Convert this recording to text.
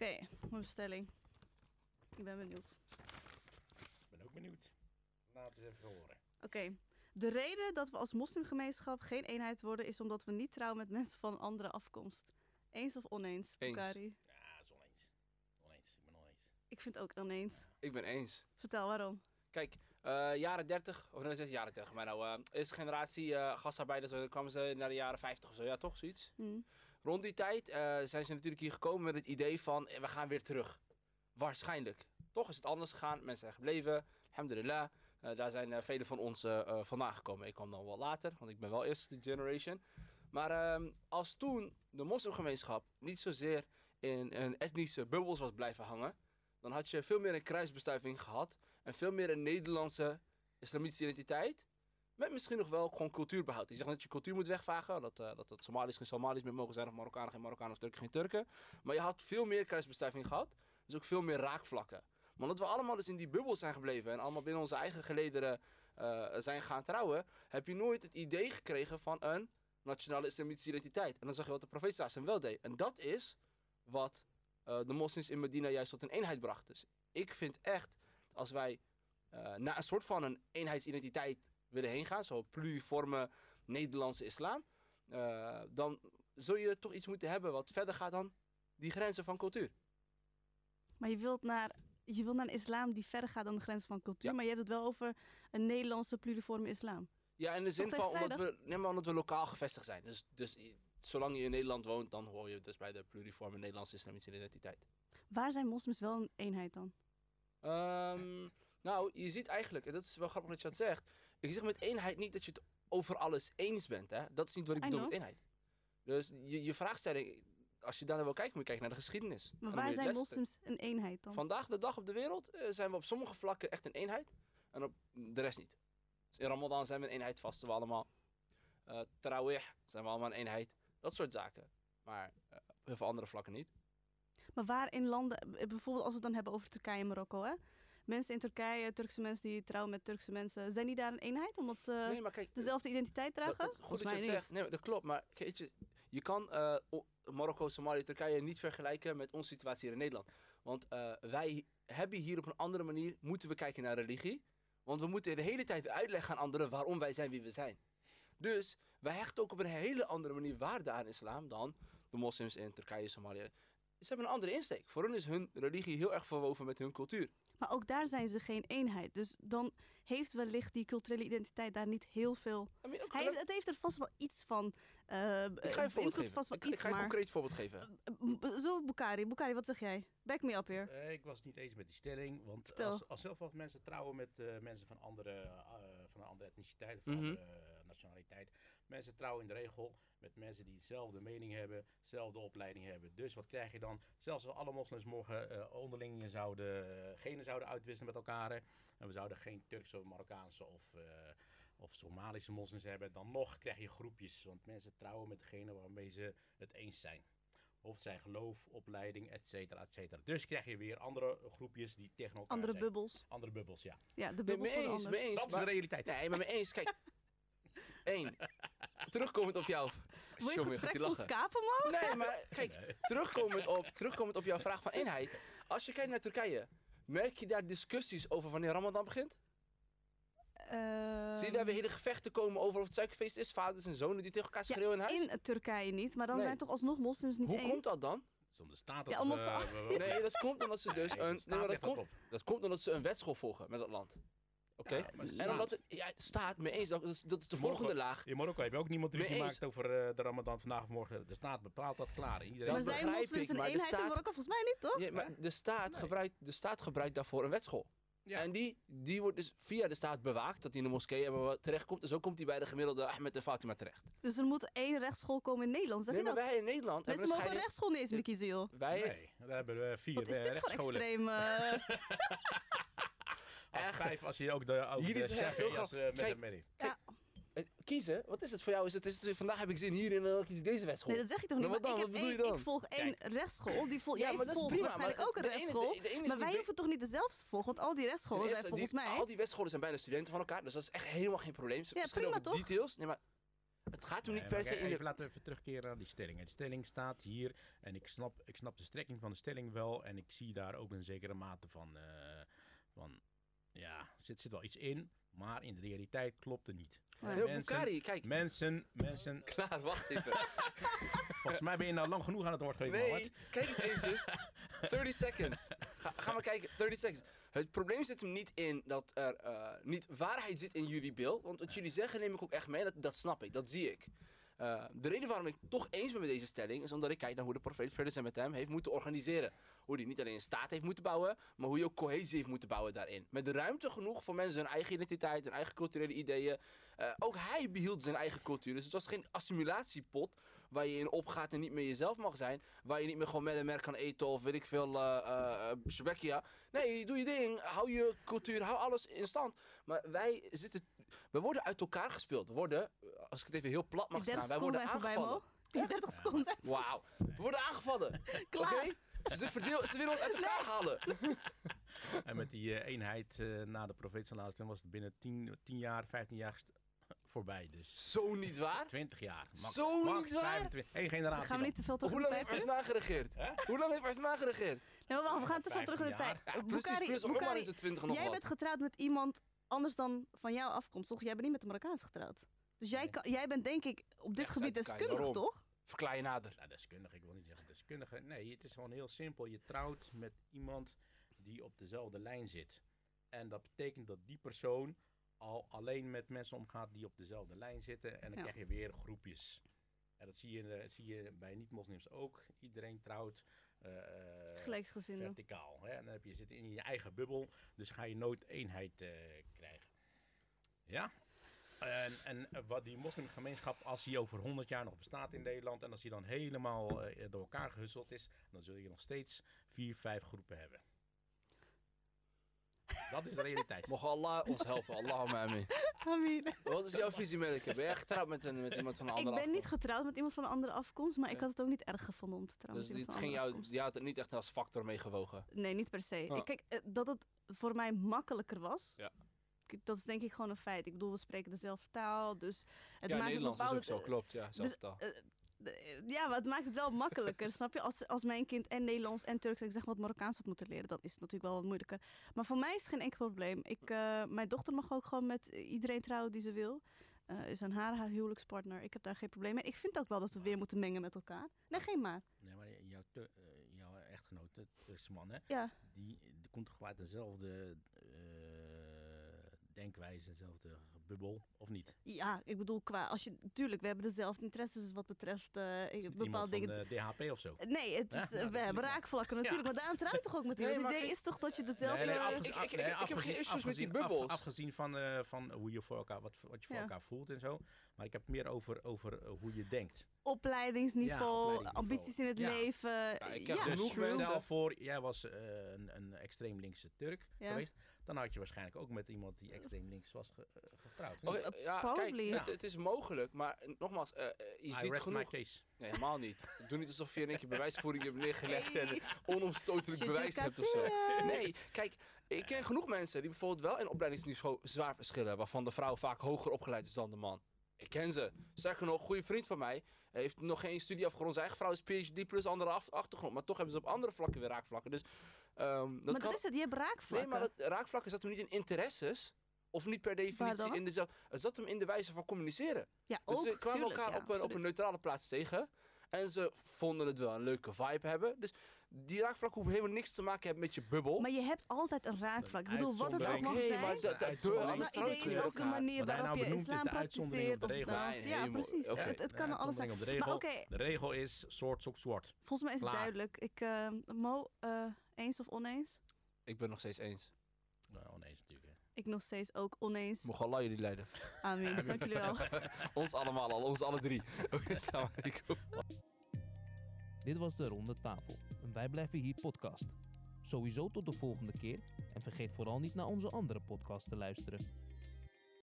Oké, mijn bestelling. Ik ben benieuwd. Ik ben ook benieuwd. Laat eens even horen. Oké. De reden dat we als moslimgemeenschap geen eenheid worden is omdat we niet trouwen met mensen van een andere afkomst. Eens of oneens, Eens. Bukari? Ja, dat is oneens. Oneens, ik ben oneens. Ik vind het ook oneens. Ik ben eens. Vertel waarom. Kijk, eh, jaren 30, of nee, zeg jaren 30, maar nou, eh eerste generatie eh gastarbeiders, dan kwamen ze naar de jaren 50 of zo, ja toch, zoiets? Hm. Rond die tijd eh, zijn ze natuurlijk hier gekomen met het idee van, eh, we gaan weer terug. Waarschijnlijk. Toch is het anders gegaan, mensen zijn gebleven, alhamdulillah. Eh, daar zijn eh, velen van ons vandaan gekomen. Ik kwam dan wel later, want ik ben wel eerste generation. Maar ehm, als toen de moslimgemeenschap niet zozeer in een etnische bubbels was blijven hangen, dan had je veel meer een kruisbestuiving gehad en veel meer een Nederlandse islamitische identiteit. Met misschien nog wel gewoon cultuurbehoud. Je zegt dat je cultuur moet wegvagen. Dat, eh, dat, dat Somaliërs geen Somaliërs meer mogen zijn. Of Marokkanen geen Marokkanen. Of Turken geen Turken. Maar je had veel meer kruisbestuiving gehad. Dus ook veel meer raakvlakken. Maar omdat we allemaal dus in die bubbel zijn gebleven. En allemaal binnen onze eigen gelederen eh, zijn gaan trouwen. Heb je nooit het idee gekregen van een nationale islamitische identiteit. En dan zag je wat de profeet Sassan wel deed. En dat is wat eh, de moslims in Medina juist tot een eenheid bracht. Dus ik vind echt, als wij eh, naar een soort van een eenheidsidentiteit willen heen gaan, zo'n pluriforme Nederlandse islam, eh, dan zul je toch iets moeten hebben wat verder gaat dan die grenzen van cultuur. Maar je wilt naar, je wilt naar een islam die verder gaat dan de grenzen van cultuur. Ja. Maar je hebt het wel over een Nederlandse pluriforme islam. Ja, in de zin van omdat we, nee, maar omdat we lokaal gevestigd zijn. Dus, dus zolang je in Nederland woont, dan hoor je dus bij de pluriforme Nederlandse islamitische identiteit. Waar zijn moslims wel een eenheid dan? Ehm, nou, je ziet eigenlijk, en dat is wel grappig dat je dat zegt. Ik zeg met eenheid niet dat je het over alles eens bent. Hè? Dat is niet wat ik I bedoel know. met eenheid. Dus je, je vraagstelling, als je daar naar wil kijken, moet je kijken naar de geschiedenis. Maar waar zijn moslims een eenheid dan? Vandaag de dag op de wereld eh, zijn we op sommige vlakken echt een eenheid. En op de rest niet. Dus in Ramadan zijn we een eenheid, vasten we allemaal. Eh Tarawih zijn we allemaal een eenheid. Dat soort zaken. Maar eh, op heel veel andere vlakken niet. Maar waar in landen, eh, bijvoorbeeld als we het dan hebben over Turkije en Marokko, hè? Mensen in Turkije, Turkse mensen die trouwen met Turkse mensen, zijn die daar een eenheid omdat ze nee, maar kijk, dezelfde identiteit Dat- dragen? dat- goed Volgens dat je zegt. Nee, dat klopt. Maar je, je kan eh, Marokko, Somalië, Turkije niet vergelijken met onze situatie hier in Nederland. Want eh, wij hebben hier op een andere manier, moeten we kijken naar religie. Want we moeten de hele tijd uitleggen aan anderen waarom wij zijn wie we zijn. Dus wij hechten ook op een hele andere manier waarde aan islam dan de moslims in Turkije, Somalië. Ze hebben een andere insteek. Voor hen is hun religie heel erg verwoven met hun cultuur. Maar ook daar zijn ze geen eenheid. Dus dan heeft wellicht die culturele identiteit daar niet heel veel... I mean, ook- Hij heeft, het heeft er vast wel iets van. eh ik ga je een voorbeeld geven. vast wel Ik, ik ga je een maar... concreet voorbeeld geven. Eh, Zo, Bukari. Bukari, wat zeg jij? Back me up hier. Eh, ik was het niet eens met die stelling, want Vertel. als, als zoveel mensen trouwen met eh, mensen van, andere, eh, van een andere etniciteit, van Mhm. een andere eh, nationaliteit. Mensen trouwen in de regel met mensen die dezelfde mening hebben, dezelfde opleiding hebben. Dus wat krijg je dan? Zelfs als alle moslims morgen eh, onderling zouden, eh, genen zouden uitwisselen met elkaar. hè, En we zouden geen Turkse, Marokkaanse of, eh, of Somalische moslims hebben. Dan nog krijg je groepjes, want mensen trouwen met degene waarmee ze het eens zijn. Of het zijn geloof, opleiding, et cetera, et cetera. Dus krijg je weer andere groepjes die tegen elkaar Andere zijn. bubbels. Andere bubbels, ja. Ja, de Nee, bubbels mee van de eens. Dat is maar- de realiteit. Nee, maar mee eens. Kijk. Eén. Terugkomend op jou. Wil je het gesprek soms kapen, man? Nee, maar kijk. Terugkomend op, terugkomend op jouw vraag van eenheid. Als je kijkt naar Turkije. Merk je daar discussies over wanneer Ramadan begint? Eh, Zie je daar weer hele gevechten komen over of het suikerfeest is? Vaders en zonen die tegen elkaar ja, schreeuwen in huis? in Turkije niet, maar dan Nee. zijn toch alsnog moslims niet Hoe één? komt dat dan? Zonder staat Ja, dat omdat we- ze- Nee, dat komt omdat ze dus een... Nee, maar dat, komt, op. dat komt omdat ze een wetschool volgen met dat land. Oké? Ja, maar en omdat het... Ja, staat mee eens. Dat is, dat is de volgende laag. In Marokko heb je ook niemand ruzie eens. gemaakt over eh, de Ramadan vandaag of morgen. De staat bepaalt dat klaar. Iedereen maar Dat zijn begrijp moslims ik, een maar de eenheid in staat- Marokko? Volgens mij niet, toch? Ja, maar de staat, Nee. gebruikt, de staat gebruikt daarvoor een wetschool. Ja. En die, die wordt dus via de staat bewaakt, dat hij in de moskee terechtkomt. En zo komt hij bij de gemiddelde Ahmed en Fatima terecht. Dus er moet één rechtsschool komen in Nederland, zeg nee, je maar dat? wij in Nederland Mensen een mogen rechtschool niet eens meer kiezen, joh. Wij, Nee, daar hebben we vier Wat is eh, dit voor extreem... eh, Als Echt. vijf, als je ook de, ook echt zo als, eh, met Kijk, een merrie. ja. eh, kiezen, wat is het voor jou? Is het, is het, vandaag heb ik zin hierin en dan kies ik deze wetschool. Nee, dat zeg ik toch niet. Nou, wat maar dan? ik, heb je dan? ik volg één rechtschool. Die vol, Ja, jij maar dat is volgt prima, waarschijnlijk ook een de ene- rechtschool. de- de ene is maar wij hoeven toch niet dezelfde te volgen? Want al die rechtscholen zijn volgens die- mij... Al die wetscholen zijn bijna studenten van elkaar, dus dat is echt helemaal geen probleem. Ze Ja, prima, over toch? details. Nee, maar Het gaat hem niet Nee, per se in Even de... laten we even terugkeren naar die stelling. De stelling staat hier en ik snap, ik snap de strekking van de stelling wel. En ik zie daar ook een zekere mate van, eh, van ja, er zit, zit wel iets in. Maar in de realiteit klopt het niet. Ja. Heel mensen- Bukari, kijk. Mensen, mensen, Klaar, wacht even. volgens mij ben je nou lang genoeg aan het woord geweest, Nee, kijk eens eventjes. 30 seconds. Ga, ga maar kijken, 30 seconds. Het probleem zit hem niet in dat er eh, niet waarheid zit in jullie beeld. Want wat jullie zeggen neem ik ook echt mee, dat, dat snap ik, dat zie ik. Eh, de reden waarom ik toch eens ben met deze stelling is omdat ik kijk naar hoe de profeet zijn met hem heeft moeten organiseren. Hoe hij niet alleen een staat heeft moeten bouwen, maar hoe hij ook cohesie heeft moeten bouwen daarin. Met ruimte genoeg voor mensen hun eigen identiteit, hun eigen culturele ideeën. Eh, ook hij behield zijn eigen cultuur. Dus het was geen assimilatiepot waar je in opgaat en niet meer jezelf mag zijn. Waar je niet meer gewoon met een merk kan eten of weet ik veel, eh, eh, Shebekia. Nee, doe je ding, hou je cultuur, hou alles in stand. Maar wij zitten, we worden uit elkaar gespeeld. We worden, als ik het even heel plat mag Die 30 staan, wij worden aangevallen. Die 30 seconden Wauw, we worden aangevallen. klaar. Ze, verdeel- ze willen ons uit elkaar halen. En met die eh, eenheid eh, na de profeet sallallahu alaihi wasallam was het binnen 10, 10 jaar, 15 jaar voorbij. Dus Zo niet waar? 20 jaar. Max, Zo max niet waar? 25. Eén generatie Gaan we niet te veel terug Hoe in de lang heeft Arthma geregeerd? Hoe lang heeft Arthma geregeerd? Nee, maar wacht, we gaan te veel terug in de 15 tijd. Ja, precies, plus Boukari, is het 20 nog jij wat. bent getrouwd met iemand anders dan van jouw afkomst, toch? Jij bent niet met de Marokkaans getrouwd. Dus jij, Nee. kan, jij bent denk ik op dit gebied deskundig, waarom? toch? Verklaar je nader. Nou, deskundige, ik wil niet zeggen deskundige. Nee, het is gewoon heel simpel. Je trouwt met iemand die op dezelfde lijn zit. En dat betekent dat die persoon al alleen met mensen omgaat die op dezelfde lijn zitten. En dan Ja. krijg je weer groepjes. En dat zie je, eh, zie je bij niet-moslims ook. Iedereen trouwt Gelijksgezinden. verticaal. Hè? En dan heb je, zit in je eigen bubbel, dus ga je nooit eenheid eh, krijgen. Ja? En, en eh, wat die moslimgemeenschap, als die over 100 jaar nog bestaat in Nederland en als die dan helemaal eh, door elkaar gehusseld is, dan zul je nog steeds vier, vijf groepen hebben. Dat is de realiteit. Mogen Allah ons helpen. Allahumma amin. Amin. Wat is jouw visie, Melike? Ben jij getrouwd met, een, met iemand van een Ik andere ben niet afkomst? getrouwd met iemand van een andere afkomst, maar ik had het ook niet erg gevonden om te trouwen Dus met iemand ging een jou, afkomst. je had het niet echt als factor meegewogen. Nee, niet per se. Ah. Ik, kijk, eh, dat het voor mij makkelijker was, Ja. dat is denk ik gewoon een feit. Ik bedoel, we spreken dezelfde taal, dus het ja, maakt Nederlands is bepaalde... ook zo, klopt. Ja, zelfde taal. Ja, maar het maakt het wel makkelijker, snap je? Als, als mijn kind en Nederlands en Turks, ik zeg wat Marokkaans had moeten leren, dan is het natuurlijk wel wat moeilijker. Maar voor mij is het geen enkel probleem. Ik, eh, mijn dochter mag ook gewoon met iedereen trouwen die ze wil. Eh, is aan haar haar huwelijkspartner. Ik heb daar geen probleem mee. Ik vind ook wel dat we weer moeten mengen met elkaar. Nee, geen maar. Nee, maar jouw, eh, jouw echtgenoot, de Turkse man, hè, Ja, die, die komt toch uit dezelfde denkwijze, dezelfde bubbel, of niet? ja, ik bedoel, qua, als je, tuurlijk, we hebben dezelfde interesses wat betreft eh, het bepaalde dingen. van de DHP of zo? Nee, het is, ja, eh, we hebben ik. raakvlakken natuurlijk, maar daarom trouw je toch ook met Nee, Het idee ik- is toch dat je dezelfde... Nee, nee, ik- ik- ik- ik heb geen afgezien- issues met die af- bubbels. afgezien van, eh, van hoe je voor elkaar, wat, wat je voor Ja. elkaar voelt en zo. Maar ik heb het meer over, over eh, hoe je denkt. opleidingsniveau, Ja, opleidingsniveau. ambities in het Ja. leven. ik Ja, heb dus genoeg stel mensen- voor, jij was eh, een, een extreem linkse Turk Ja. geweest. Dan had je waarschijnlijk ook met iemand die extreem links was ge- eh, getrouwd. Ja, kijk, het, het is mogelijk, maar eh, nogmaals, eh, eh, je I ziet rest my genoeg... case. Nee, helemaal niet. Doe niet alsof je in één keer bewijsvoering hebt neergelegd en onomstotelijk bewijs hebt of zo. Nee, kijk, ik ken genoeg mensen die bijvoorbeeld wel in opleidingsniveau zwaar verschillen, waarvan de vrouw vaak hoger opgeleid is dan de man. Ik ken ze. Sterker nog, een goede vriend van mij heeft nog geen studie afgerond. Zijn eigen vrouw is PhD plus andere achtergrond, maar toch hebben ze op andere vlakken weer raakvlakken. Dus ehm, dat maar kan... dat is het, je hebt Nee, raakvlakken. maar dat raakvlakken zat hem niet in interesses. Of niet per definitie in dezelfde. Het zat hem in de wijze van communiceren. ja, Dus ook, ze kwamen tuurlijk, elkaar ja, op, een, op een neutrale plaats tegen. En ze vonden het wel een leuke vibe hebben. Dus die raakvlak hoeft helemaal niks te maken hebben met je bubbel. Maar je hebt altijd een raakvlak. Ik bedoel, wat het ook mag maar zijn. de- Maar is ook de manier waarop je islam praktiseert. Of nou, ja, precies. Het, kan alles zijn. Maar oké, De regel is soort zoekt zwart. volgens mij is het duidelijk. Ik, eh, Mo, eh, eens of oneens? Ik ben nog steeds eens. Nou, oneens natuurlijk. Ik nog steeds ook oneens. Mogen Allah jullie leiden. Amin, dank jullie wel. ons allemaal al, ons alle drie. Oké, alaikum. Dit was de Ronde Tafel, een Wij Blijven Hier podcast. Sowieso tot de volgende keer en vergeet vooral niet naar onze andere podcast te luisteren.